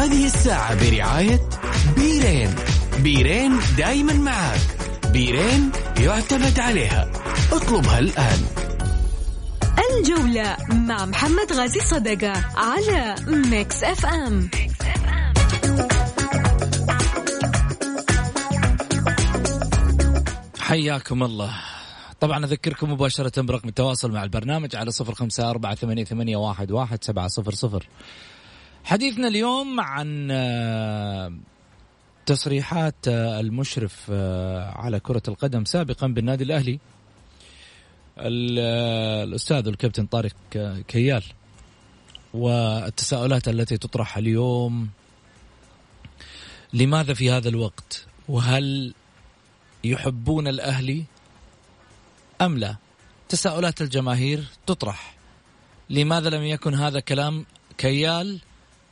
هذه الساعة برعاية بيرين. بيرين دايما معك بيرين يعتمد عليها. اطلبها الآن. الجولة مع محمد غازي صدقة على ميكس اف ام حياكم الله. طبعا أذكركم مباشرة برقم التواصل مع البرنامج على صفر خمسة أربعة ثمانية, ثمانية واحد, واحد سبعة صفر صفر. حديثنا اليوم عن آه، تصريحات آه، المشرف آه، على كرة القدم سابقا بالنادي الأهلي. الأستاذ الكابتن طارق كيال والتساؤلات التي تطرح اليوم. لماذا في هذا الوقت؟ وهل يحبون الأهلي أم لا؟ تساؤلات الجماهير تطرح. لماذا لم يكن هذا كلام كيال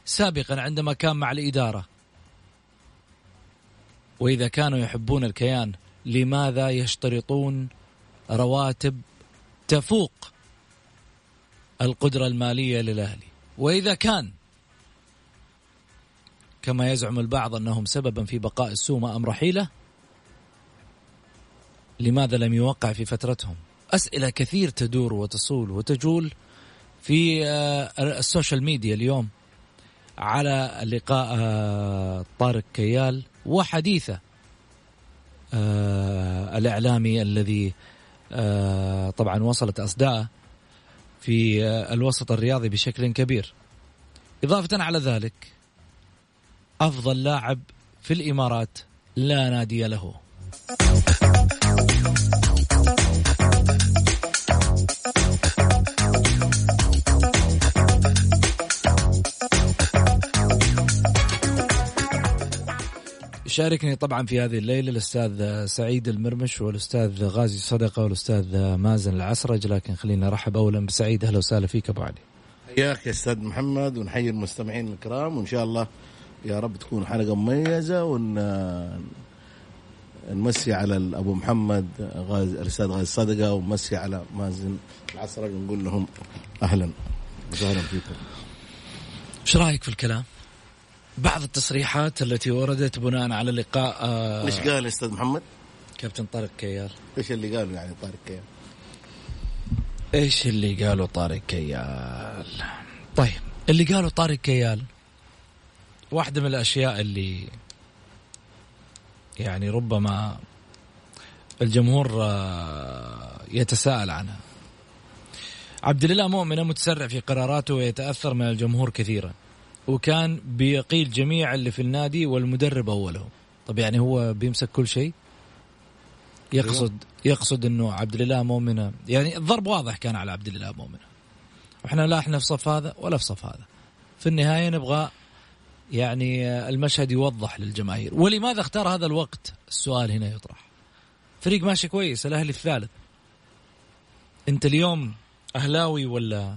سابقا عندما كان مع الإدارة. وإذا كانوا يحبون الكيان لماذا يشترطون رواتب تفوق القدرة المالية للأهلي؟ وإذا كان كما يزعم البعض أنهم سببا في بقاء السومة أم رحيلة لماذا لم يوقع في فترتهم؟ أسئلة كثير تدور وتصول وتجول في آه، ال social media اليوم. على لقاء آه، طارق كيال وحديثه آه، الإعلامي الذي طبعا وصلت أصداءه في الوسط الرياضي بشكل كبير. إضافة على ذلك أفضل لاعب في الإمارات لا نادي له. شاركني طبعا في هذه الليلة الأستاذ سعيد المرمش والأستاذ غازي صدقة والأستاذ مازن العسرج لكن خلينا نرحب اولا بسعيد أهلا وسهلا فيك أبو علي. حياك يا أستاذ محمد ونحيي المستمعين الكرام وإن شاء الله يا رب تكون حلقة مميزة ون نمسي على أبو محمد غازي الأستاذ غازي صدقة ومسي على مازن العسرج ونقول لهم أهلا وسهلا فيكم. إيش رأيك في الكلام؟ بعض التصريحات التي وردت بناء على لقاء آه إيش قال أستاذ محمد؟ كابتن طارق كيال إيش اللي قاله يعني طارق كيال؟ إيش اللي قاله طارق كيال؟ طيب اللي قاله طارق كيال واحدة من الأشياء اللي يعني ربما الجمهور آه، يتساءل عنها عبد الله مؤمن متسرع في قراراته ويتأثر من الجمهور كثيرا وكان بيقيل جميع اللي في النادي والمدرب أوله طب يعني هو بيمسك كل شيء؟ يقصد يقصد إنه عبد الإله مؤمنة. يعني الضرب واضح كان على عبد الإله مؤمنة. وإحنا لا إحنا في صف هذا ولا في صف هذا. في النهاية نبغى يعني المشهد يوضح للجماهير. ولماذا اختار هذا الوقت؟ السؤال هنا يطرح. فريق ماشي كويس الأهلي الثالث. أنت اليوم أهلاوي ولا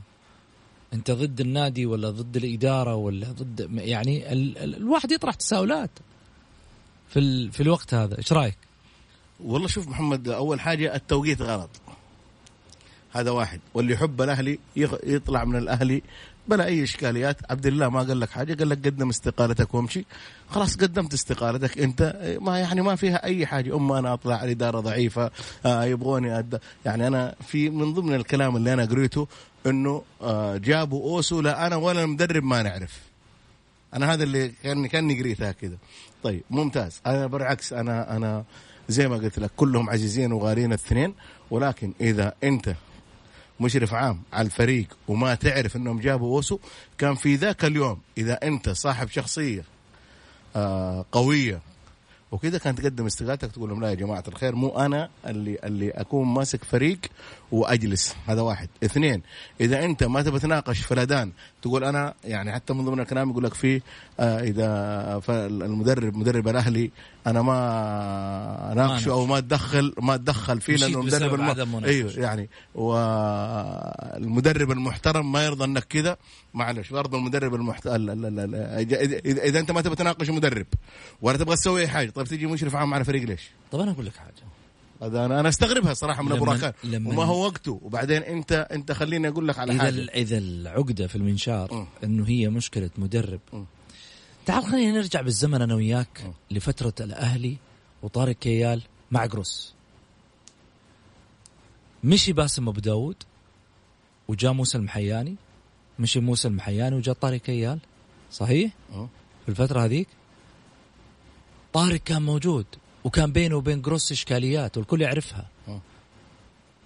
انت ضد النادي ولا ضد الإدارة ولا ضد يعني ال... ال... الواحد يطرح تساؤلات في ال... في الوقت هذا. إيش رأيك؟ والله شوف محمد أول حاجة التوقيت غلط. هذا واحد. واللي يحب الأهلي يطلع من الأهلي بلا أي إشكاليات. عبد الله ما قال لك حاجة قال لك قدم استقالتك وامشي. خلاص قدمت استقالتك أنت. ما يعني ما فيها أي حاجة. اما أنا أطلع الإدارة ضعيفة آه يبغوني أد... يعني أنا في من ضمن الكلام اللي أنا قريته انه آه جابوا أوسو لا أنا ولا المدرب ما نعرف. أنا هذا اللي كان كاني قريتها كذا طيب ممتاز. أنا بالعكس أنا أنا زي ما قلت لك كلهم عزيزين وغالين الاثنين. ولكن إذا أنت مشرف عام على الفريق وما تعرف إنهم جابوا أوسو كان في ذاك اليوم إذا أنت صاحب شخصية آه قوية وكذا كانت تقدم استقالتك تقول لهم لا يا جماعة الخير مو أنا اللي اللي أكون ماسك فريق وأجلس هذا واحد. اثنين إذا أنت ما تبي تناقش فلدان تقول أنا يعني حتى من ضمن الكلام يقول لك في آه إذا المدرب مدرب الأهلي أنا ما أناقشه أو ما أتدخل ما أتدخل فيه لأنه المدرب الم... أيوه يعني والمدرب المحترم ما يرضى إنك كذا معلش برضه المدرب المحترم إذا أنت ما تبي تناقش مدرب ولا تبغى تسوي أي حاجة طيب تيجي مشرف عام على فريق ليش؟ طب أنا أقول لك حاجة. هذا أنا أنا أستغربها صراحة من أبو راكان وما هو وقته؟ وبعدين انت أنت خليني أقول لك على إذا حاجة. إذا العقدة في المنشار م. إنه هي مشكلة مدرب. م. تعال خلينا نرجع بالزمن أنا وياك لفترة الأهلي وطارق كيال مع جروس مشي باسم أبو داود وجاء موسى المحياني. مشي موسى المحياني وجاء طارق كيال. صحيح؟ أه. في الفترة هذيك؟ طارق كان موجود. وكان بينه وبين جروس إشكاليات والكل يعرفها. أه.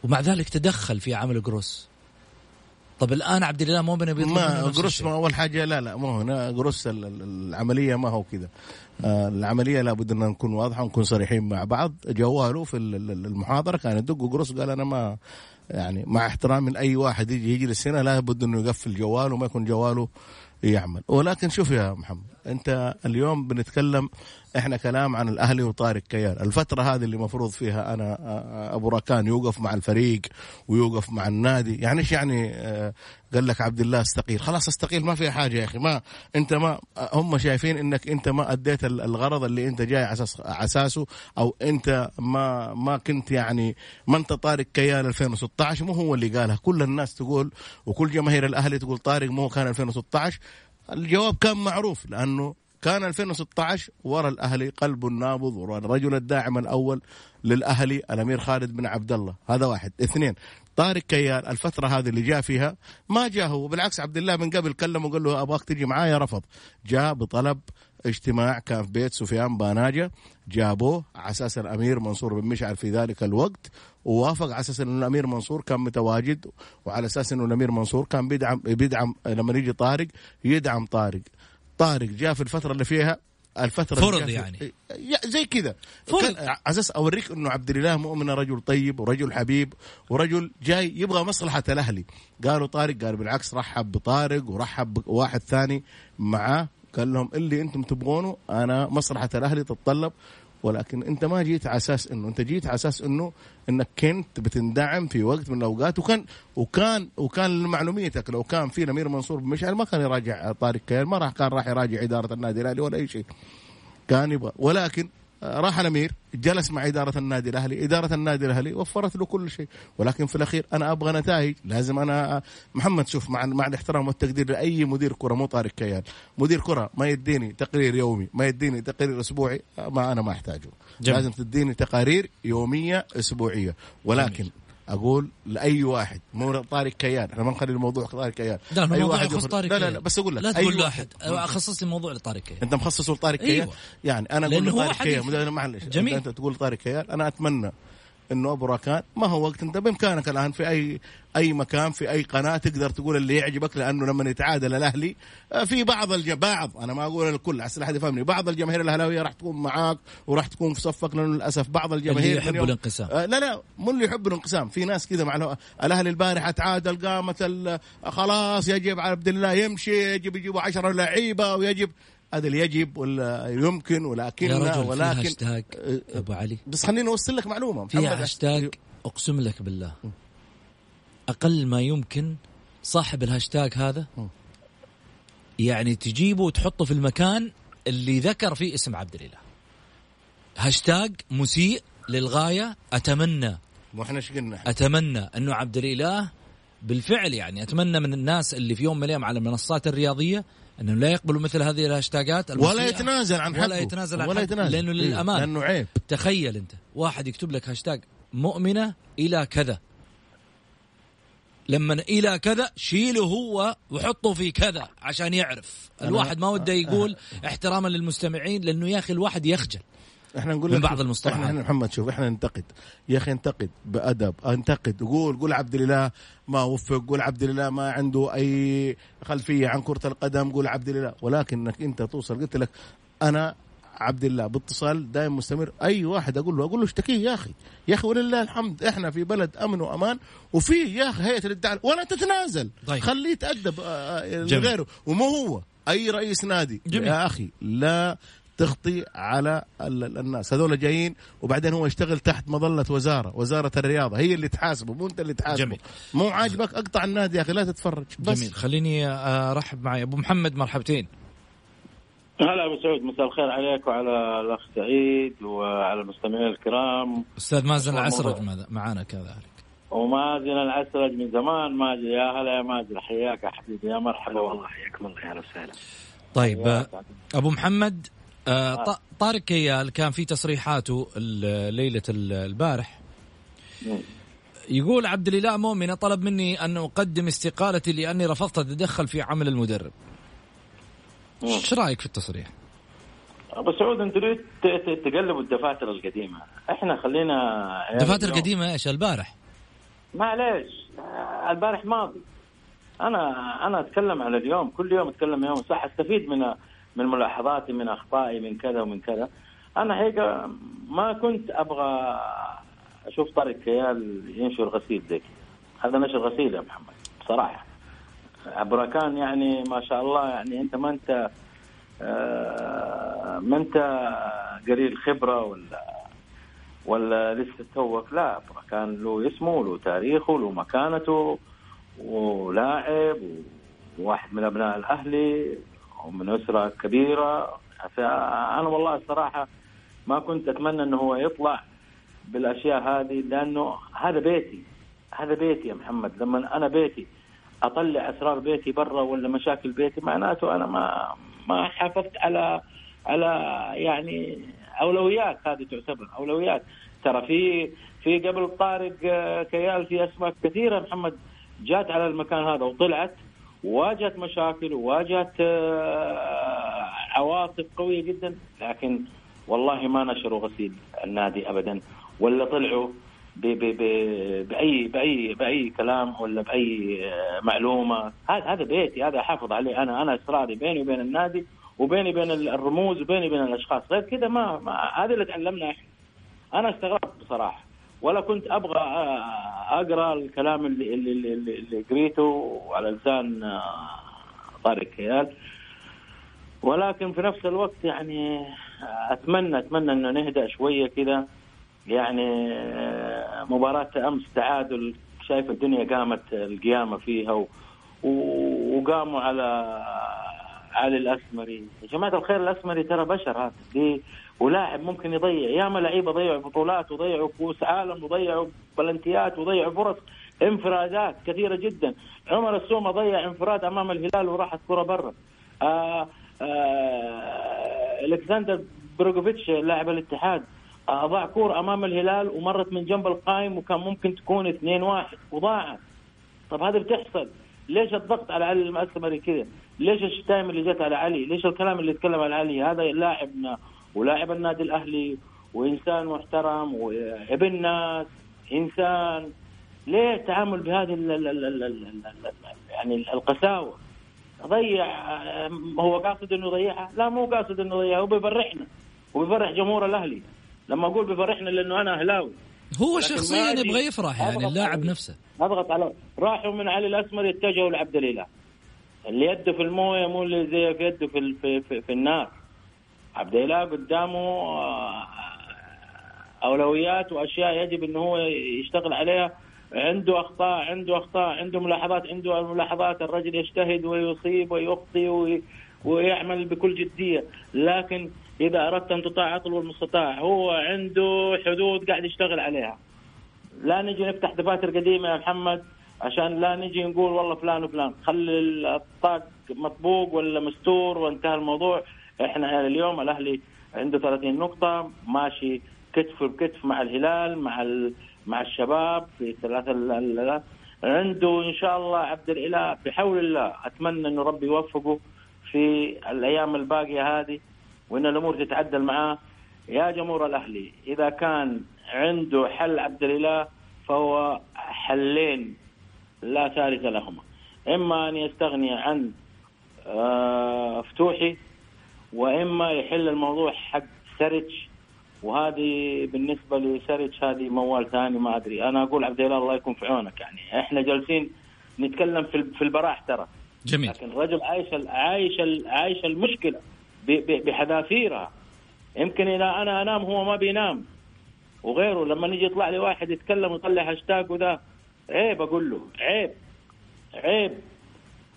ومع ذلك تدخل في عمل جروس. طب الآن عبد الله مؤمن بيطلب منه ما جروس. ما أول حاجة لا لا ما هو هنا. جروس ال- ال- العملية ما هو كذا. آه، العملية لابد أن نكون واضحة ونكون صريحين مع بعض. جواله في ال- ال- المحاضرة كان يدق جروس قال أنا ما يعني مع احترامي لأي واحد يجي يجلس هنا لابد أنه يقفل جواله وما يكون جواله يعمل. ولكن شوف يا محمد أنت اليوم بنتكلم إحنا كلام عن الأهلي وطارق كيال الفترة هذه اللي مفروض فيها أنا آه، أبو راكان يوقف مع الفريق ويوقف مع النادي. يعني إيش يعني آه، قال لك عبد الله أستقيل؟ خلاص أستقيل ما فيها حاجة يا أخي. ما أنت ما هم شايفين إنك أنت ما أديت ال- الغرض اللي أنت جاي أساس أساسه أو أنت ما ما كنت يعني ما أنت طارق كيان 2016 مو هو اللي قالها. كل الناس تقول وكل جماهير الأهلي تقول طارق مو كان 2016 الجواب كان معروف لأنه كان 2016 ورا الأهلي قلب النابض ورا الرجل الداعم الأول للأهلي الأمير خالد بن عبد الله. هذا واحد. اثنين طارق كيال الفترة هذه اللي جاء فيها ما جاء هو بالعكس عبد الله من قبل كلمه وقال له أبغاك تجي معايا رفض. جاء بطلب اجتماع كان في بيت سفيان باناجة جابوه على أساس الأمير منصور بن مشعل في ذلك الوقت ووافق على أساس إنه الأمير منصور كان متواجد وعلى أساس إنه الأمير منصور كان بيدعم بيدعم لما يجي طارق يدعم طارق. طارق جاء في الفترة اللي فيها الفترة اللي فرض يعني. يا- زي كذا فرض. أساس أوريك إنه عبد الإله مؤمن رجل طيب ورجل حبيب ورجل جاي يبغى مصلحة الأهلي قالوا طارق قال بالعكس رحب بطارق ورحب بواحد ثاني معاه قال لهم اللي أنتم تبغونه أنا مصلحة الأهلي تتطلب ولكن انت ما جيت على أساس إنه انت جيت على أساس إنه إنك كنت بتندعم في وقت من الأوقات وكان وكان وكان لمعلوميتك لو كان في الأمير منصور بن مشعل ما كان يراجع طارق كيال ما راح كان راح يراجع إدارة النادي الأهلي ولا أي شيء. كان يبغى. ولكن راح الأمير جلس مع إدارة النادي الأهلي، إدارة النادي الأهلي وفرت له كل شيء، ولكن في الأخير أنا أبغى نتائج، لازم أنا محمد شوف مع مع الاحترام والتقدير لأي مدير كرة مو طارق كيان، مدير كرة ما يديني تقرير يومي، ما يديني تقرير أسبوعي، آه، ما أنا ما أحتاجه. جميل. لازم تديني تقارير يومية أسبوعية، ولكن جميل. أقول لأي واحد مو طارق كيان إحنا ما نخلي الموضوع طارق كيان. لا أي الموضوع واحد يخص طارق لا لا. لا بس أقول لك لا تقول واحد- لاحد خصص لي موضوع لطارق كيال أنت مخصصه لطارق كيان؟ أيوة. يعني أنا أقول لطارق كيان معلش جميل. أنت تقول طارق كيان أنا أتمنى إنه أبو راكان ما هو وقت أنت بإمكانك الآن في اي أي مكان في أي قناة تقدر تقول اللي يعجبك لأنه لما يتعادل الأهلي آه، في بعض الج... بعض أنا ما أقول الكل عشان احد يفهمني بعض الجماهير الأهلاوية راح تكون معاك وراح تكون في صفك لأنه للأسف بعض الجماهير اللي يحبوا الانقسام. آه، لا لا مو اللي يحب الانقسام في ناس كذا مع الأهلي البارحة تعادل قامت ال- خلاص يجب على عبد الله يمشي يجب يجيبوا عشرة لعيبة ويجب هذا اللي يجب ولا يمكن ولكن يا رجل في ولكن هاشتاج آه، أبو علي. بس خليني أوصل لك معلومة. في هاشتاج أقسم لك بالله. أقل ما يمكن صاحب الهاشتاج هذا. يعني تجيبه وتحطه في المكان اللي ذكر فيه اسم عبد الإله. هاشتاج مسيء للغاية. اتمنى مو إحنا إيش قلنا؟ أتمنى أنه عبد الإله بالفعل يعني أتمنى من الناس اللي في يوم من الأيام على المنصات الرياضية انهم لا يقبلوا مثل هذه الهاشتاجات ولا. يتنازل عن حقه. ولا يتنازل عن ولا حقه. يتنازل. لأنه إيه، للامان لأنه عيب. تخيل أنت واحد يكتب لك هاشتاج مؤمنة إلى كذا. لما إلى كذا شيله هو وحطه في كذا عشان يعرف. الواحد ما وده يقول احتراما للمستمعين لأنه يا أخي الواحد يخجل. إحنا نقول من بعض المصطلحات. إحنا محمد شوف إحنا ننتقد. يا أخي انتقد بأدب. انتقد. قول قول عبد الاله ما وفق. قول عبد الاله ما عنده أي خلفية عن كرة القدم. قول عبد الاله ولكنك أنت توصل. قلت لك أنا عبد الله باتصال دائم مستمر. أي واحد أقول له أقول له اشتكيه يا أخي. يا أخي ولله الحمد. إحنا في بلد أمن وأمان. وفي يا أخي هيئة الادعاء ولا تتنازل. طيب. خليه يتأدب آه، آه،. لغيره. ومو هو. أي رئيس نادي. جميل. يا أخي لا تخطي على ال- ال- الناس. هذول جايين وبعدين هو يشتغل تحت مظلة وزارة وزارة الرياضة. هي اللي تحاسبه مو انت اللي تحاسبه. جميل. مو عاجبك؟ اقطع النادي يا أخي لا تتفرج. بس. جميل. خليني أرحب معي. أبو محمد مرحبتين. هلا أبو سعود مساء الخير عليك وعلى الأخ سعيد وعلى المستمعين الكرام. أستاذ مازن العسرج معانا كذلك. ومازن العسرج من زمان ماجد يا هلا يا ماجد حياك يا حبيبي يا مرحبا والله الله حياكم الله يا أهلا وسهلا. طيب. أبو محمد آه، طارق كيال كان في تصريحاته ليلة ال- البارح. يقول عبد الإله مؤمنه طلب مني أن أقدم استقالتي لأني رفضت اتدخل في عمل المدرب. إيش رأيك في التصريح؟ أبو سعود أنتوا ليه ت- ت- تقلبوا الدفاتر القديمة؟ إحنا خلينا عيال دفاتر اليوم. قديمه إيش البارح؟ معليش آه، البارح ماضي أنا أنا أتكلم على اليوم كل يوم أتكلم يوم صح أستفيد من من ملاحظاتي من أخطائي من كذا ومن كذا. أنا هيك ما كنت أبغى أشوف طارق كيال ينشر غسيل زي كذا هذا نشر غسيل يا محمد بصراحه بركان يعني ما شاء الله يعني أنت ما أنت آه، ما أنت قليل خبره ولا ولا لسه توك. لا كان له اسمه وله تاريخه وله مكانته ولاعب وواحد من أبناء الأهلي. ومن أسرة كبيرة. أنا والله الصراحة ما كنت أتمنى إنه هو يطلع بالأشياء هذه لأنه هذا بيتي. هذا بيتي يا محمد. لما أنا بيتي أطلع أسرار بيتي برا ولا مشاكل بيتي معناته أنا ما ما حافظت على على يعني أولويات هذه تعتبر. أولويات. ترى في في قبل طارق آه، كيال في أسماء كثيرة محمد جات على المكان هذا وطلعت. واجهت مشاكل وواجهت آه، عواصف قوية جدا لكن والله ما نشروا غسيل النادي ابدا ولا طلعوا ب ب ب بأي بأي بأي كلام ولا بأي آه، معلومة. هذا هذا بيتي هذا احافظ عليه أنا. أنا اسراري بيني وبين النادي وبيني وبين الرموز وبيني وبين الأشخاص. غير كذا ما, ما هذا اللي تعلمنا إحنا. أنا استغربت بصراحة. ولا كنت أبغى آه، أقرأ الكلام اللي اللي اللي, قريته على لسان آه، طارق كيال ولكن في نفس الوقت يعني اتمنى أتمنى إنه نهدأ شوية كذا يعني آه، مباراة أمس تعادل شايف الدنيا قامت القيامة فيها. و- وقاموا على علي الأسمري. يا جماعة الخير الأسمري ترى بشر هذا. دي ولاعب ممكن يضيع ياما لعيبة ضيعوا بطولات وضيعوا كؤوس عالم وضيعوا بلنتيات وضيعوا فرص انفرادات كثيرة جدا. عمر السومة ضيع انفراد أمام الهلال وراحت كرة برا. آه آه ألكسندر بروجوفيتش لاعب الاتحاد أضاع كوره أمام الهلال ومرت من جنب القائم وكان ممكن تكون 2 1 وضاعت. طب هذا بتحصل. ليش الضغط على علي المأسمري كذا؟ ليش الشتايم اللي جت على علي؟ ليش الكلام اللي اتكلم على علي؟ هذا لاعبنا ولاعب النادي الأهلي وإنسان محترم وابن ناس إنسان ليه التعامل بهذه ال ال ال ال ال ال ال يعني القساوة؟ ضيع هو قاصد إنه يضيعها؟ لا مو قاصد إنه يضيعها هو بيفرحنا وبيفرح جمهور الأهلي لما أقول بيفرحنا لأنه أنا أهلاوي هو شخصيا. يبغى يفرح يعني اللاعب. نفسه أضغط على راحوا من علي الأسمر اتجهوا لعبد الإله اللي يده في المويه مو اللي زي في يده في, في, في, في النار. عبد الاله قدامه آه، أولويات وأشياء يجب إنه هو يشتغل عليها. عنده أخطاء عنده أخطاء عنده ملاحظات عنده ملاحظات الرجل يجتهد ويصيب ويخطي وي- ويعمل بكل جدية. لكن إذا أردت أن تطاع أطلب المستطاع هو عنده حدود قاعد يشتغل عليها. لا نجي نفتح دفاتر قديمة يا محمد. عشان لا نجي نقول والله فلان وفلان خلي الطاق مطبوق ولا مستور وانتهى الموضوع إحنا اليوم الأهلي عنده 30 نقطة ماشي كتف بكتف مع الهلال مع. مع الشباب في. ال... عنده إن شاء الله عبد الإله بحول الله أتمنى إنه ربي يوفقه في الأيام الباقية هذه وإن الأمور تتعدل معاه يا جمهور الأهلي إذا كان عنده حل عبد الإله فهو حلين لا ثالث لهما. إما أن يستغني عن آه، فتوحي وإما يحل الموضوع حق سرج. وهذه بالنسبة لسرج هذه موال ثاني ما أدري. أنا أقول عبد الاله الله يكون في عونك يعني. إحنا جالسين نتكلم في في البراح ترى. جميل. لكن الرجل عايش ال- عايش ال- عايش ب- بحذافيرها. يمكن إذا أنا أنام هو ما بينام. وغيره لما يجي يطلع لي واحد يتكلم ويطلع هاشتاج وذا عيب أقول له عيب عيب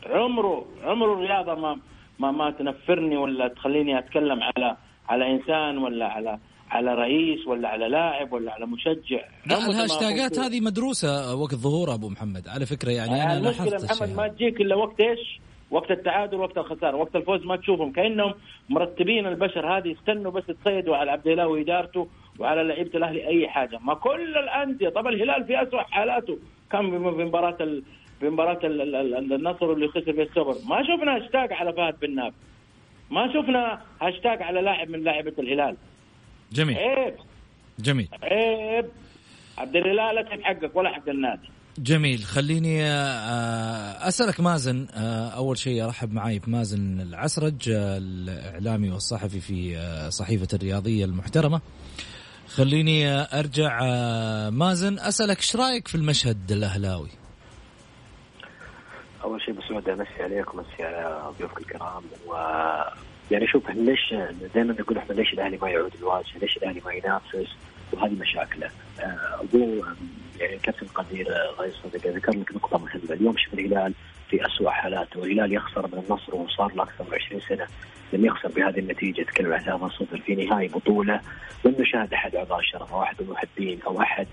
عمره عمره الرياضة ما ما ما تنفرني ولا تخليني أتكلم على على إنسان ولا على على رئيس ولا على لاعب ولا على مشجع لا الهاشتاجات. هذه مدروسة وقت ظهورها أبو محمد على فكرة يعني أنا لاحظت محمد ما. تجيك إلا وقت إيش؟ وقت التعادل وقت الخسارة وقت الفوز ما تشوفهم كأنهم مرتبين البشر هذه يستنوا بس تصيدوا على عبد الله وإدارته وعلى لعيبة الأهلي أي حاجة ما كل الأندية طب الهلال في اسوء حالاته كان في مباراة ال... في مباراة ال... ال... النصر اللي خسر في السوبر. ما شفنا هاشتاج على فهد بن نافل ما شفنا هاشتاج على لاعب من لاعبة الهلال. جميل. عيب. جميل. عيب. عبد الاله لا تحقق ولا حق النادي جميل. خليني آه، أسألك مازن آه، أول شيء أرحب معي بمازن العسرج آه، الإعلامي والصحفي في صحيفة الرياضية المحترمة. خليني أرجع مازن أسألك إيش رأيك في المشهد الأهلاوي؟ أول شيء بس امسي عليك ومسي على ضيوفك الكرام و يعني شوف ليش دائما نقول إحنا ليش الأهلي ما يعود الواجهه؟ ليش الأهلي ما ينافس؟ وهذه مشاكله. أبو يعني كابتن قدير غير صدق ذكر لك نقطه مهمة، اليوم شوف الهلال في اسوء حالاته، والهلال يخسر من النصر وصار له أكثر من 20 سنة. لم يخسر بهذه النتيجة. تكلم عن 3 0 في نهائي بطولة. لم نشاهد أحد اعضاء الشرف أو أحد المحبين. أو أحد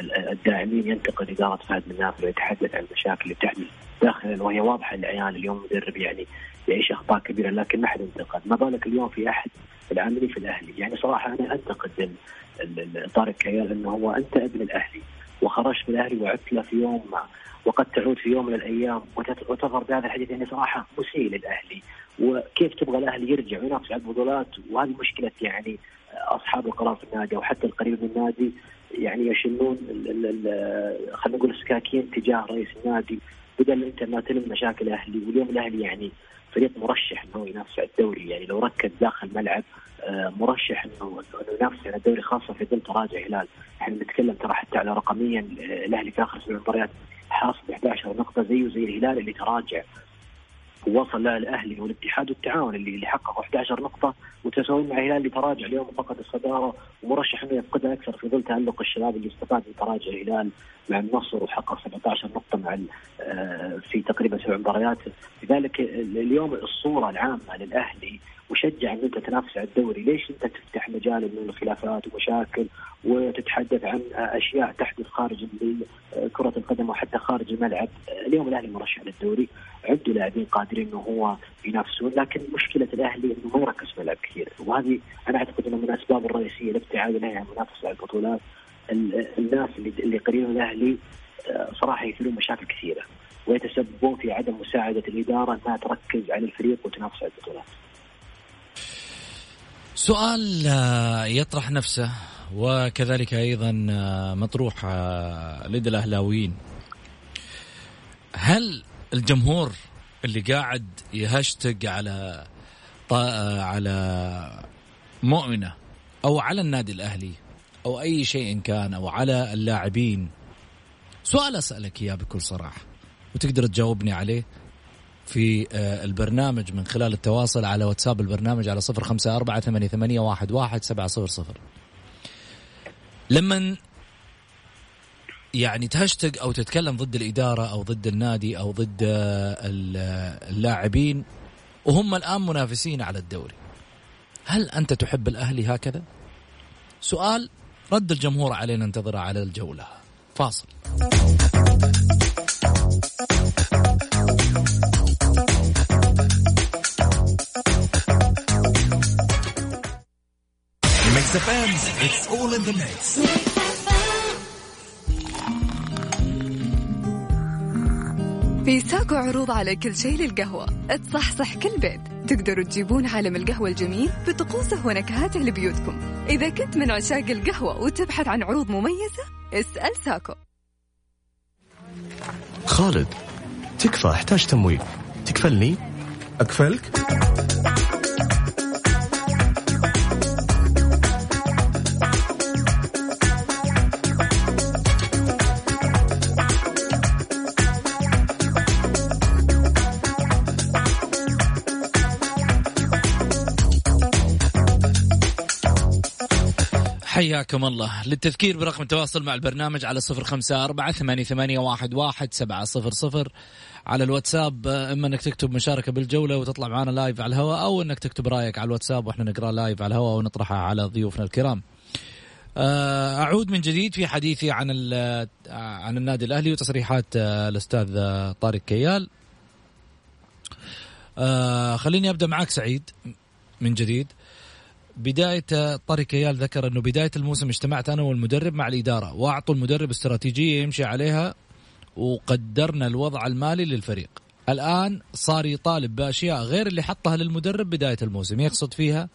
الداعمين ينتقد إدارة فهد بن نافل ويتحدث عن المشاكل اللي تحدث داخلا وهي واضحة للعيان اليوم مدرب يعني يعيش أخطاء كبيرة. لكن ما حد انتقد، ما بالك اليوم في أحد العاملين في الأهلي، يعني صراحة أنا أنتقد طارق كيال إنه هو أنت ابن الأهلي. وخرجت من الاهلي وعدت له في يوم ما. وقد تعود في يوم من الأيام وتظهر بهذا الحديث يعني صراحة مسيء للأهلي. وكيف تبغى الأهلي يرجع وينافس على البطولات؟ وهذه مشكلة يعني أصحاب القرار في النادي أو حتى القريب من النادي يعني يشنون خلينا نقول السكاكين تجاه رئيس النادي. بدل أنت ما تلم مشاكل الاهلي واليوم الأهلي يعني فريق مرشح إنه ينافس على الدوري. يعني لو ركز داخل الملعب آه، مرشح إنه إنه ينافس على الدوري خاصة في ظل تراجع الهلال، إحنا نتكلم ترى حتى على رقميا آه، الأهلي في آخر سبع مباريات حاصل 11 نقطة زيه زي الهلال اللي تراجع. ووصل له الاهلي والاتحاد والتعاون اللي اللي حققوا 11 نقطة متساويين مع الهلال اللي تراجع اليوم فقد الصدارة ومرشح إنه يفقدها أكثر في ظل تألق الشباب اللي استفاد من تراجع الهلال مع النصر وحقق 17 نقطة مع آه، في تقريبا سبع مباريات. لذلك اليوم الصورة العامة للأهلي وشجع إن أنت تنافس على الدوري، ليش أنت تفتح مجال من الخلافات ومشاكل وتتحدث عن أشياء تحدث خارج كرة القدم وحتى خارج الملعب، اليوم الأهلي مرشح للدوري، عنده لاعبين قادرين إنه هو ينافسون، لكن مشكلة الأهلي إنه ما يركز في ملعب كثير، وهذه أنا أعتقد إنه من الاسباب الرئيسية لابتعاد الأهلي عن المنافسه على البطولات، الناس اللي اللي قريبين الأهلي صراحة يثيرون مشاكل كثيرة. ويتسببون في عدم مساعدة الإدارة إنها تركز على الفريق وتنافس على البطولات. سؤال آه، يطرح نفسه وكذلك أيضا آه، مطروح آه، لدى الأهلاويين. هل الجمهور اللي قاعد يهشتق على على مؤمنة أو على النادي الأهلي أو أي شيء كان أو على اللاعبين؟ سؤال أسألك إياه بكل صراحة وتقدر تجاوبني عليه. في آه، البرنامج من خلال التواصل على واتساب البرنامج على صفر خمسة أربعة ثمانية, واحد سبعة صفر صفر. لما يعني تهشتق أو تتكلم ضد الإدارة أو ضد النادي أو ضد آه، اللاعبين وهم الآن منافسين على الدوري هل أنت تحب الأهلي هكذا؟ سؤال رد الجمهور علينا ننتظره على الجولة. فاصل. Mix FM it's all in the mix في ساكو عروض على كل شيء للقهوة. تصحصح كل بيت. تقدروا تجيبون عالم القهوة الجميل بطقوسه ونكهاته لبيوتكم. إذا كنت من عشاق القهوة وتبحث عن عروض مميزة اسأل ساكو خالد تكفى احتاج تمويل. تكفلني؟ أكفلك؟ حياكم الله. للتذكير برقم التواصل مع البرنامج على صفر خمسة أربعة ثمانية, ثمانية واحد, واحد سبعة صفر صفر. على الواتساب إما أنك تكتب مشاركة بالجولة وتطلع معنا live على الهواء أو أنك تكتب رأيك على الواتساب وإحنا نقرأ live على الهواء ونطرحها على ضيوفنا الكرام. آه، أعود من جديد في حديثي عن عن النادي الأهلي وتصريحات آه، الأستاذ طارق كيال. آه خليني أبدأ معك سعيد من جديد. بداية طارق كيال ذكر أنه بداية الموسم اجتمعت أنا والمدرب مع الإدارة وأعطوا المدرب استراتيجية يمشي عليها وقدرنا الوضع المالي للفريق. الآن صار يطالب بأشياء غير اللي حطها للمدرب بداية الموسم يقصد فيها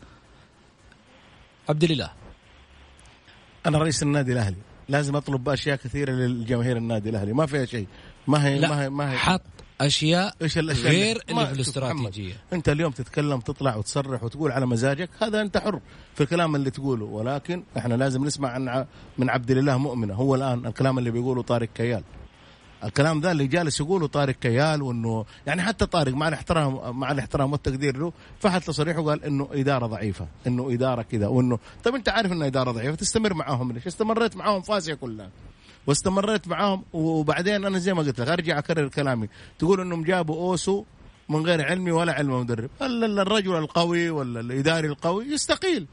عبد الإله أنا رئيس النادي الأهلي لازم أطلب بأشياء كثيرة للجماهير النادي الأهلي ما فيها شيء ما هي لا ما هي ما هي حط أشياء إيش الاشياء غير اللي في الاستراتيجية. أنت اليوم تتكلم تطلع وتصرح وتقول على مزاجك هذا أنت حر في الكلام اللي تقوله ولكن إحنا لازم نسمع عن من عبد الإله مؤمنة هو الآن الكلام اللي بيقوله طارق كيال. الكلام ده اللي جالس يقوله طارق كيال وإنه يعني حتى طارق مع الاحترام مع الاحترام والتقدير له فحت تصريحه قال إنه إدارة ضعيفة إنه إدارة كذا وانه طيب أنت عارف إنه إدارة ضعيفة تستمر معاهم ليش؟ استمريت معاهم فاسية كلها. واستمريت معاهم وبعدين أنا زي ما قلت لك أرجع أكرر كلامي. تقول إنهم جابوا أوسو من غير علمي ولا علم مدرب. ال- ال- الرجل القوي ولا الإداري القوي؟ يستقيل.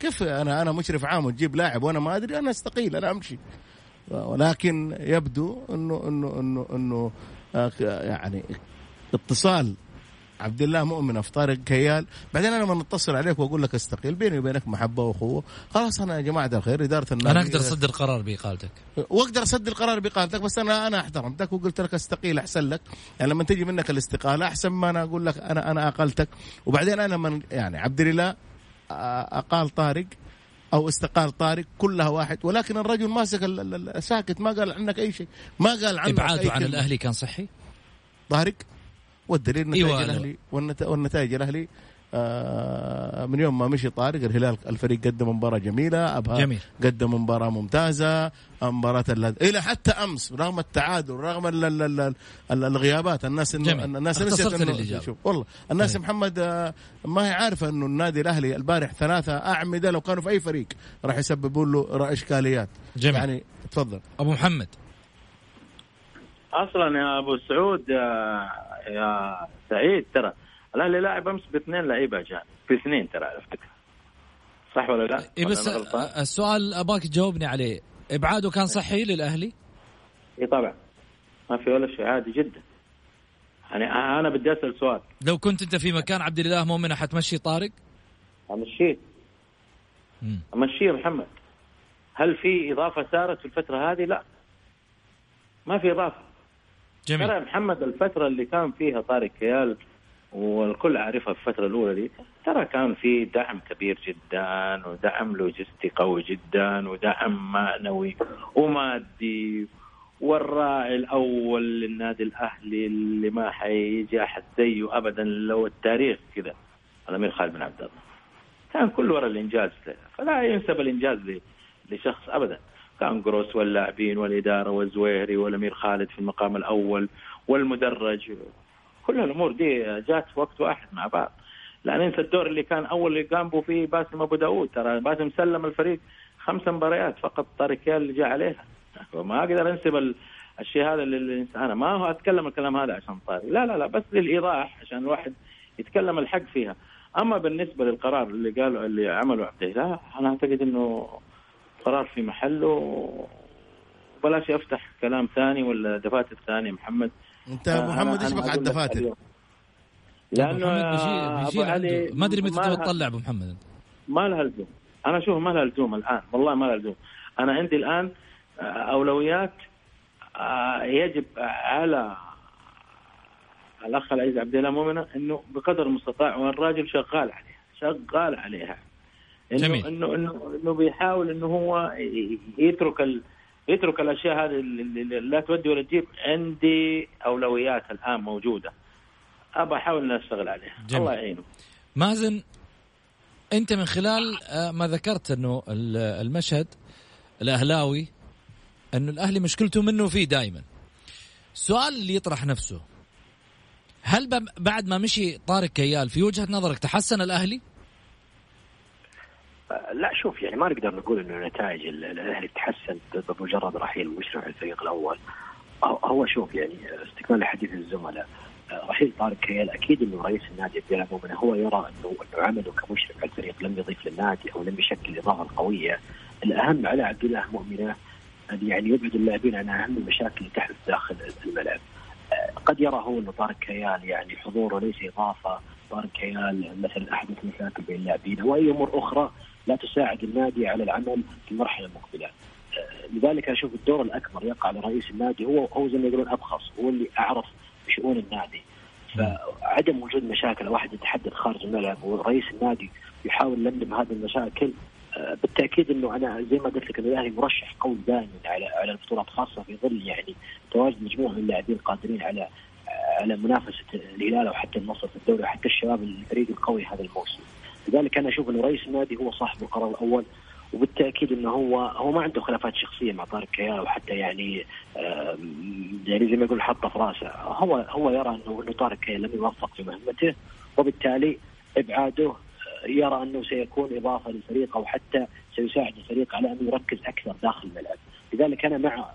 كيف أنا أنا مشرف عام وتجيب لاعب وأنا ما أدري أنا أستقيل أنا أمشي. ولكن يبدو انه انه انه إنه آه، يعني اتصال عبد الله مؤمن في طارق كيال. بعدين أنا لما أتصل عليك وأقول لك أستقيل بيني وبينك محبة وأخوة. خلاص أنا يا جماعة الخير إدارة النادي أنا أقدر أصدر قرار بإقالتك. وأقدر أصدر قرار بإقالتك بس أنا أنا احترمتك وقلت لك أستقيل أحسن لك. يعني لما تجي منك الاستقالة أحسن ما أنا أقول لك أنا أنا اقلتك وبعدين أنا من يعني عبد الاله آه، أقال طارق أو استقال طارق كلها واحد. ولكن الرجل ماسك ساكت ما قال عنك أي شيء. ما قال عنك إبعاده عن. الأهلي كان صحي؟ طارق؟ والدليل نتائج أيوة، الاهلي والنت- والنتائج الأهلي آه، من يوم ما مشي طارق الهلال الفريق قدم مباراة جميلة أبها جميل. قدم مباراة ممتازة مباراة ال- إلى حتى أمس رغم التعادل رغم ال- ال- ال- ال- الغيابات الناس جميل. الناس نسيت شوف والله الناس طيب. محمد آه، ما هي عارفة إنه النادي الأهلي البارح ثلاثة أعمدة لو كانوا في أي فريق راح يسببوا له إشكاليات جميل. يعني تفضل أبو محمد أصلا يا أبو سعود يا, يا سعيد ترى الاهلي لاعب أمس باثنين لعيبة اجانب في اثنين ترى عرفتك. صح ولا لا؟ اي ولا بس؟ السؤال أباك تجاوبني عليه. إبعاده كان صحي للأهلي؟ اي طبعا. ما في ولا شيء عادي جدا. يعني أنا بدي أسأل سؤال. لو كنت أنت في مكان عبد الاله مؤمن حتمشي طارق؟ أمشيه. أمشيه محمد. هل في إضافة صارت في الفترة هذه؟ لا. ما في إضافة. جميل. يا محمد الفترة اللي كان فيها طارق كيال والكل عارفها في الفترة الأولى دي ترى كان في دعم كبير جدا ودعم لوجستي قوي جدا ودعم معنوي ومادي والراعي الأول للنادي الأهلي اللي ما حيجي أحد زيه أبدا لو التاريخ كذا. الأمير خالد بن عبد الله. كان كل ورا الإنجاز. فلا ينسب الإنجاز لشخص أبدا. كان جروس واللاعبين والإدارة والزويري والأمير خالد في المقام الأول والمدرج. كل الأمور دي جات في وقت واحد مع بعض. لا ننسى الدور اللي كان أول اللي قام به فيه باسم أبو داود ترى باسم سلم الفريق خمس مباريات فقط طارق اللي جاء عليها. وما أقدر أنسب ال- الشيء هذا للإنسان أنا ما هو أتكلم الكلام هذا عشان طارق. لا لا لا بس للإيضاح عشان الواحد يتكلم الحق فيها. أما بالنسبة للقرار اللي قالوا اللي عمله عبد الله أنا أعتقد إنه قرار في محله بلاش أفتح كلام ثاني ولا دفاتر ثانية محمد. أنت آه، محمد إيش بك على الدفاتر؟ لأنه محمد بيجي علي ما أدري متى تطلع أبو محمد. ما لها لزوم. أنا أشوف ما لها لزوم الآن والله ما لها لزوم. أنا عندي الآن آه، أولويات آه، يجب على الأخ العزيز عبد الله مؤمنة إنه بقدر المستطاع والراجل شغال عليها شغال عليها. إنه جميل. إنه إنه إنه بيحاول إنه هو يترك ال... يترك الأشياء هذه اللي لا تودي ولا تجيب عندي أولويات الآن موجودة ابى أحاول ان أشتغل عليها جميل. الله يعينه مازن أنت من خلال آه، ما ذكرت إنه ال- المشهد الأهلاوي إنه الأهلي مشكلته منه فيه دائما السؤال اللي يطرح نفسه هل بعد ما مشي طارق كيال في وجهة نظرك تحسن الأهلي؟ لا شوف يعني ما نقدر نقول إنه نتائج ال- الأهلي تحسن بمجرد رحيل مشرف الفريق الأول. هو- شوف يعني استكمال لحديث الزملاء رحيل طارق كيال أكيد إنه رئيس النادي عبد الله مؤمن هو يرى إنه إنه عمله كمشرف على الفريق لم يضيف للنادي أو لم يشكل إضافة قوية. الأهم على عبد الله مؤمنة أن يعني يبعد اللاعبين عن أهم المشاكل اللي تحدث داخل الملعب. آه، قد يرى هو إنه طارق كيال يعني حضوره ليس إضافة. طارق كيال مثلا أحدث مشاكل بين اللاعبين. أو أي أمور أخرى لا تساعد النادي على العمل في المرحلة المقبلة. آه، لذلك أشوف الدور الأكبر يقع على رئيس النادي هو هو زي ما يقولون أبخص هو اللي أعرف بشؤون النادي. فعدم وجود مشاكل واحد يتحدث خارج الملعب ورئيس النادي يحاول يلملم هذه المشاكل آه، بالتأكيد إنه أنا زي ما قلت لك الاهلي مرشح قوي دائما على على البطولات خاصة في ظل يعني تواجد مجموعة من اللاعبين قادرين على على منافسة الهلال أو حتى النصر في الدوري وحتى الشباب الفريق القوي هذا الموسم. لذلك أنا أشوف إنه رئيس النادي هو صاحب القرار الأول وبالتأكيد إنه هو هو ما عنده خلافات شخصية مع طارق كيال وحتى يعني يعني زي ما يقول حطه في رأسه. هو هو يرى إنه إنه طارق كيال لم يوفق في مهمته وبالتالي إبعاده يرى إنه سيكون إضافة للفريق أو حتى سيساعد الفريق على انه يركز أكثر داخل الملعب، لذلك أنا مع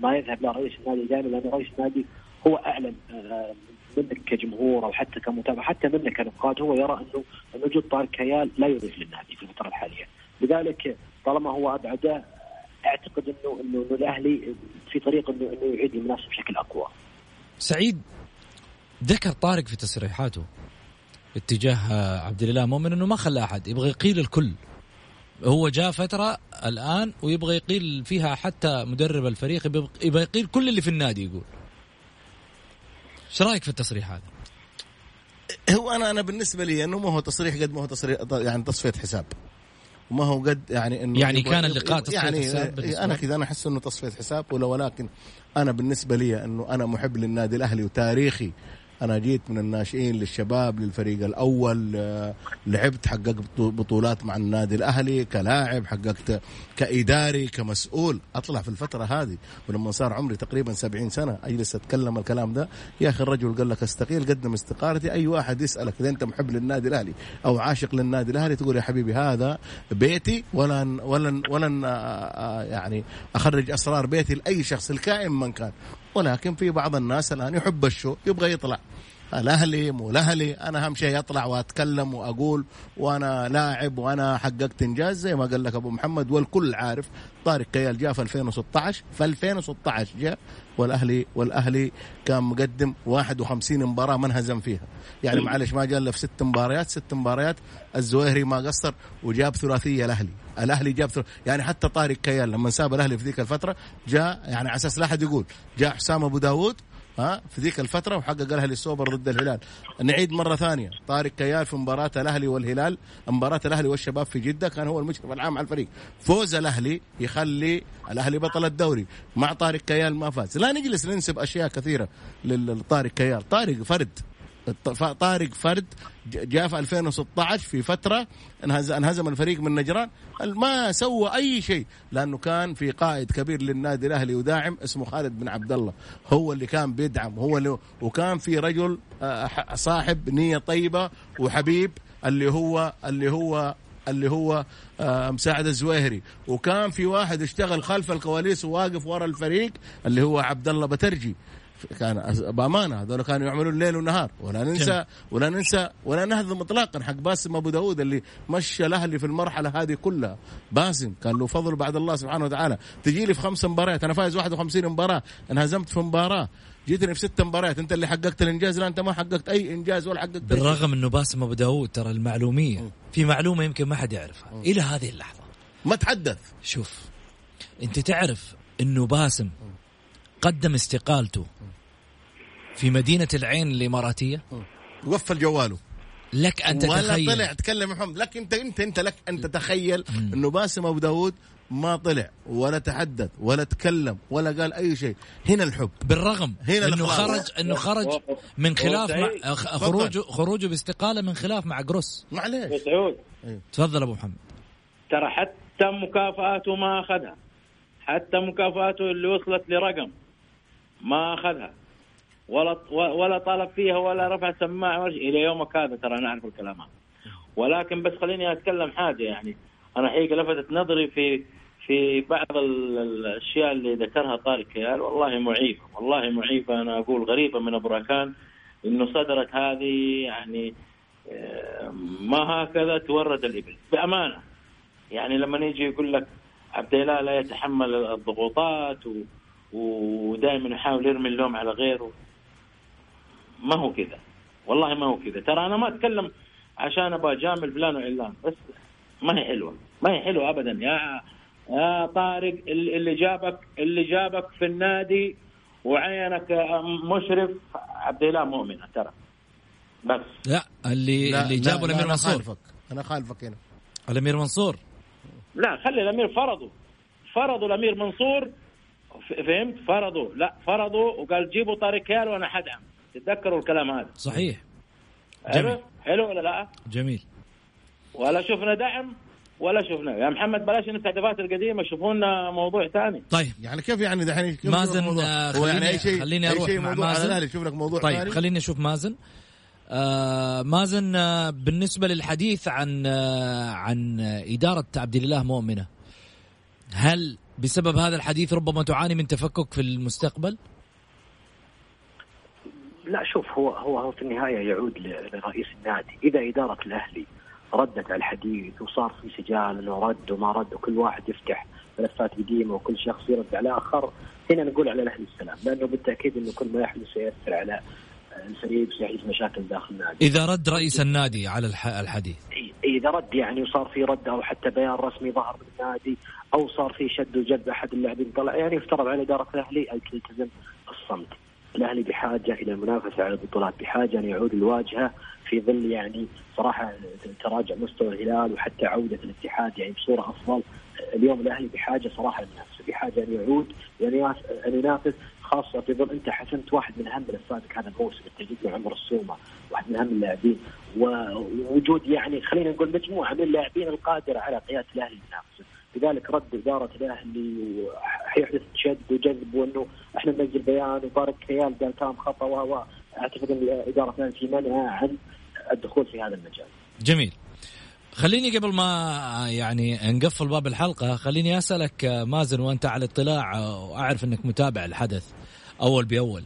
ما يذهب لرئيس النادي دائما لأن رئيس النادي هو اعلم آه، منك كجمهور أو حتى كمتابع حتى منك كنقاد هو يرى أنه وجود طارق كيال لا يضيف للنادي في الفترة الحالية، لذلك طالما هو ابعده أعتقد أنه أنه الأهلي في طريق أنه أنه يعيد المنافسة بشكل أقوى. سعيد ذكر طارق في تصريحاته اتجاه عبد الإله مؤمن أنه ما خلى أحد يبغى يقيل الكل. هو جاء فترة الآن ويبغى يقيل فيها حتى مدرب الفريق يبغى يقيل كل اللي في النادي يقول. إيش رأيك في التصريح هذا؟ هو أنا أنا بالنسبة لي إنه ما هو تصريح قد ما هو تصريح يعني تصفية حساب وما هو قد يعني إنه يعني كان اللقاء تصفية يعني حساب أنا كذا أنا أحس إنه تصفية حساب ولا ولكن أنا بالنسبة لي إنه أنا محب للنادي الأهلي وتاريخي أنا جيت من الناشئين للشباب للفريق الأول آه، لعبت حققت بطولات مع النادي الأهلي كلاعب حققت كإداري كمسؤول. أطلع في الفترة هذه ولما صار عمري تقريبا 70 سنة أجلس أتكلم الكلام ده. يا أخي الرجل قال لك استقيل قدم استقالتي. أي واحد يسألك إذا أنت محب للنادي الأهلي أو عاشق للنادي الأهلي تقول يا حبيبي هذا بيتي ولن ولن ولن آه، آه، يعني أخرج أسرار بيتي لأي شخص الكائن من كان. ولكن في بعض الناس الآن يحب الشو يبغى يطلع. الأهلي مو الأهلي أنا أهم شيء أطلع وأتكلم وأقول وأنا لاعب وأنا حققت إنجاز زي ما قال لك أبو محمد والكل عارف طارق كيال جاء في 2016 في 2016 جاء والأهلي والأهلي كان مقدم 51 مباراة ما انهزم فيها. يعني معلش ما جاء الا في ست مباريات ست مباريات الزويهري ما قصر وجاب ثلاثية الأهلي. الأهلي جاب يعني حتى طارق كيال لما ساب الأهلي في ذيك الفترة جاء يعني على أساس لا أحد يقول جاء حسام أبو داود ها في ذيك الفترة وحقق الأهلي السوبر ضد الهلال. نعيد مرة ثانية. طارق كيال في مباراة الأهلي والهلال مباراة الأهلي والشباب في جدة كان هو المشرف العام على الفريق. فوز الأهلي يخلي الأهلي بطل الدوري. مع طارق كيال ما فاز. لا نجلس ننسب أشياء كثيرة لطارق كيال. طارق فرد. طارق فرد جاء في 2016 في فترة انهزم الفريق من نجران. ما سوى أي شيء لأنه كان في قائد كبير للنادي الأهلي وداعم اسمه خالد بن عبد الله. هو اللي كان بيدعم هو اللي وكان في رجل آه، صاحب نية طيبة وحبيب اللي هو اللي هو اللي هو آه، مساعد الزويهري. وكان في واحد اشتغل خلف الكواليس وواقف ورا الفريق اللي هو عبد الله بترجي. كان بأمانة هذول كانوا يعملون ليل ونهار. ولا ننسى ولا ننسى ولا نهضم اطلاقا حق باسم أبو داود اللي مشى الأهلي في المرحلة هذه كلها. باسم كان له فضل بعد الله سبحانه وتعالى. تجي لي في خمس مباريات أنا فايز 51 مباراة. انهزمت في مباراة. جيتني في ست مباريات. أنت اللي حققت الإنجاز؟ لا أنت ما حققت أي إنجاز ولا حققت بالرغم إنه باسم أبو داود ترى المعلومية. في معلومة يمكن ما حد يعرفها. إلى هذه اللحظة. ما تحدث. شوف أنت تعرف إنه باسم قدم استقالته في مدينة العين الإماراتية؟ وقفل جواله لك أن تتخيل. ولا طلع. تكلم محمد لك أنت أنت أنت لك أن تتخيل إنه باسم أبو داود ما طلع ولا تحدث ولا تكلم ولا قال أي شيء. هنا الحب. بالرغم هنا إنه خرج إنه خرج من خلاف مع خروجه خروجه باستقالة من خلاف مع جروس. معليش. سعود. تفضل أبو محمد. ترى حتى مكافاته ما أخذها. حتى مكافاته اللي وصلت لرقم ما أخذها. ولا ولا طالب فيها ولا رفع سماعة إلى يومك هذا ترى نعرف الكلام هذا. ولكن بس خليني أتكلم حاجة يعني. أنا حقيقة لفتت نظري في في بعض الأشياء اللي ذكرها طارق كيال. والله معيبه والله معيبه أنا أقول غريبة من أبو راكان إنه صدرت هذه يعني آه، ما هكذا تورد الإبل. بأمانة. يعني لما يجي يقول لك عبد الله لا يتحمل الضغوطات ودائما يحاول يرمي اللوم على غيره. ما هو كذا والله ما هو كذا ترى أنا ما أتكلم عشان أبغى اجامل فلان وعلان بس ما هي حلوة. ما هي حلوة ابدا. يا يا طارق اللي جابك اللي جابك في النادي وعينك مشرف عبد الله مؤمنه ترى. بس. لا اللي لا اللي جابوا لا الأمير أنا منصور. خالفك. أنا خالفك هنا. الأمير منصور. لا خلي الأمير فرضوا فرضوا الأمير منصور فهمت؟ فرضوا لا فرضوا وقال جيبوا طارق كيال وأنا حدعم. تتذكروا الكلام هذا. صحيح. جميل. حلو حلو ولا لا؟ جميل. ولا شفنا دعم ولا شفنا. يا محمد بلاش من التعريفات القديمة شوفوا لنا موضوع ثاني. طيب. يعني كيف يعني دحين كيف مازن،؟ آه، يعني خليني- أي شيء خليني أي أروح شيء مع مازن. الأهلي شوف لك موضوع طيب ثاني. خليني أشوف مازن. آه مازن آه بالنسبة للحديث عن آه عن إدارة عبد الله مؤمنة هل بسبب هذا الحديث ربما تعاني من تفكك في المستقبل؟ لا شوف هو هو هو في النهاية يعود لرئيس النادي، إذا إدارة الأهلي ردت على الحديث وصار في سجال إنه رد وما رد وكل واحد يفتح ملفات قديمة وكل شخص يرد على آخر، هنا نقول على الأهلي السلام، لأنه بالتأكيد إنه كل ما يحدث سيؤثر على الفريق سيحدث مشاكل داخل النادي. إذا رد رئيس النادي على الح- الحديث إذا رد يعني وصار في رد أو حتى بيان رسمي ظهر من النادي أو صار في شد وجذب أحد اللاعبين طلع يعني يفترض على إدارة الأهلي أن تلتزم الصمت. الأهلي بحاجة إلى المنافسه على البطولات، بحاجة أن يعود الواجهة في ظل يعني صراحة تراجع مستوى الهلال وحتى عودة الاتحاد يعني بصورة أفضل. اليوم الأهلي بحاجة صراحة للمنافسه، بحاجة أن يعود يعني أن ينافس خاصة في ظل أنت حسمت واحد من أهم ملفاتك هذا الموسم التجديد مع عمر السومة، واحد من أهم اللاعبين ووجود يعني خلينا نقول مجموعة من اللاعبين القادرة على قيادة الأهلي المنافسه، لذلك رد إدارة الأهلي وحيحدث شد وجذب وأنه إحنا ننزل بيان وطارق كيال قال كلام خطأ و أعتقد إن اداره الاهلي في منع عن الدخول في هذا المجال. جميل خليني قبل ما يعني نقفل باب الحلقة خليني أسألك مازن وأنت على اطلاع وأعرف أنك متابع الحدث أول بأول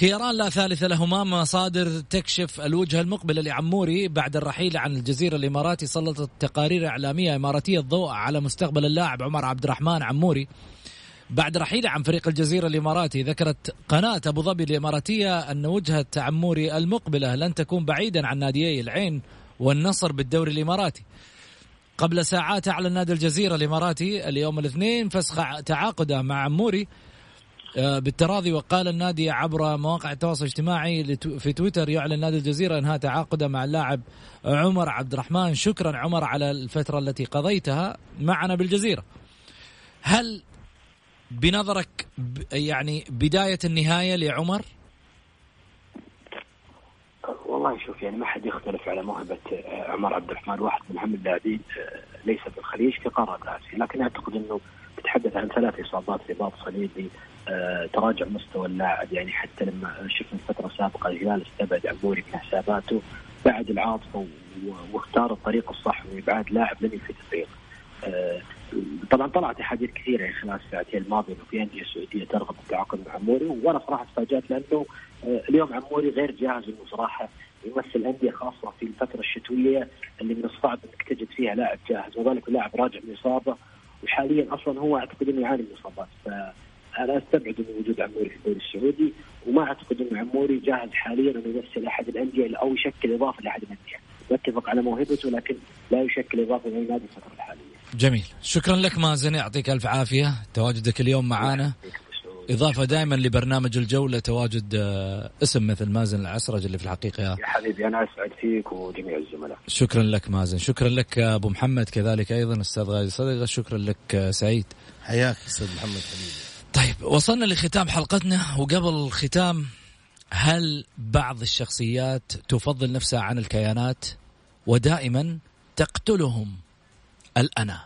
خياران لا ثالث لهما مصادر تكشف الوجهة المقبلة لعموري بعد الرحيل عن الجزيرة الإماراتي سلطت تقارير إعلامية إماراتية الضوء على مستقبل اللاعب عمر عبد الرحمن عموري. بعد رحيله عن فريق الجزيرة الإماراتي ذكرت قناة أبو ظبي الإماراتية أن وجهة عموري المقبلة لن تكون بعيدا عن ناديي العين والنصر بالدوري الإماراتي. قبل ساعات أعلن نادي الجزيرة الإماراتي اليوم الاثنين فسخ تعاقده مع عموري بالتراضي وقال النادي عبر مواقع التواصل الاجتماعي في تويتر يعلن نادي الجزيرة انهاء تعاقده مع اللاعب عمر عبد الرحمن شكرا عمر على الفترة التي قضيتها معنا بالجزيرة. هل بنظرك يعني بداية النهاية لعمر؟ والله شوف يعني ما حد يختلف على موهبة آه، عمر عبد الرحمن واحد من أهم اللاعبين آه، ليس في الخليج في قاره اسيا لكن أعتقد إنه تتحدث عن ثلاث إصابات رباط صليبي آه، تراجع مستوى اللاعب. يعني حتى لما شفنا الفترة السابقه الهلال استبعد عموري من حساباته بعد العاطفة واختار الطريق الصح من لاعب لم يفيد الفريق. آه، طبعا طلعت أحاديث كثيرة يعني خلال الساعتين الماضية إنه في أندية سعودية ترغب بالتعاقد مع عموري وأنا صراحة تفاجأت لأنه آه، اليوم عموري غير جاهز إنه صراحة يمثل أندية خاصة في الفترة الشتوية اللي من الصعب إنك تجد فيها لاعب جاهز. وذلك لاعب راجع من اصابه وحاليا أصلا هو أعتقد إنه يعاني من إصابات. فانا أستبعد انه وجود عموري في الدوري السعودي وما أعتقد انه عموري جاهز حاليا إنه يمثل أحد الأندية أو يشكل إضافة لأحد الأندية. نتفق على موهبته لكن لا يشكل إضافة لاي نادي الفترة الحالية. جميل. شكرا لك مازن يعطيك ألف عافية. تواجدك اليوم معنا إضافة دائما لبرنامج الجولة تواجد آه، اسم مثل مازن العسرج اللي في الحقيقة. يا حبيبي أنا أسعد فيك وجميع الزملاء. شكرا لك مازن. شكرا لك أبو محمد. كذلك أيضا أستاذ غازي صدقة شكرا لك آه، سعيد. حياك أستاذ محمد حبيبي. طيب وصلنا لختام حلقتنا وقبل الختام هل بعض الشخصيات تفضل نفسها عن الكيانات ودائما تقتلهم الأنا؟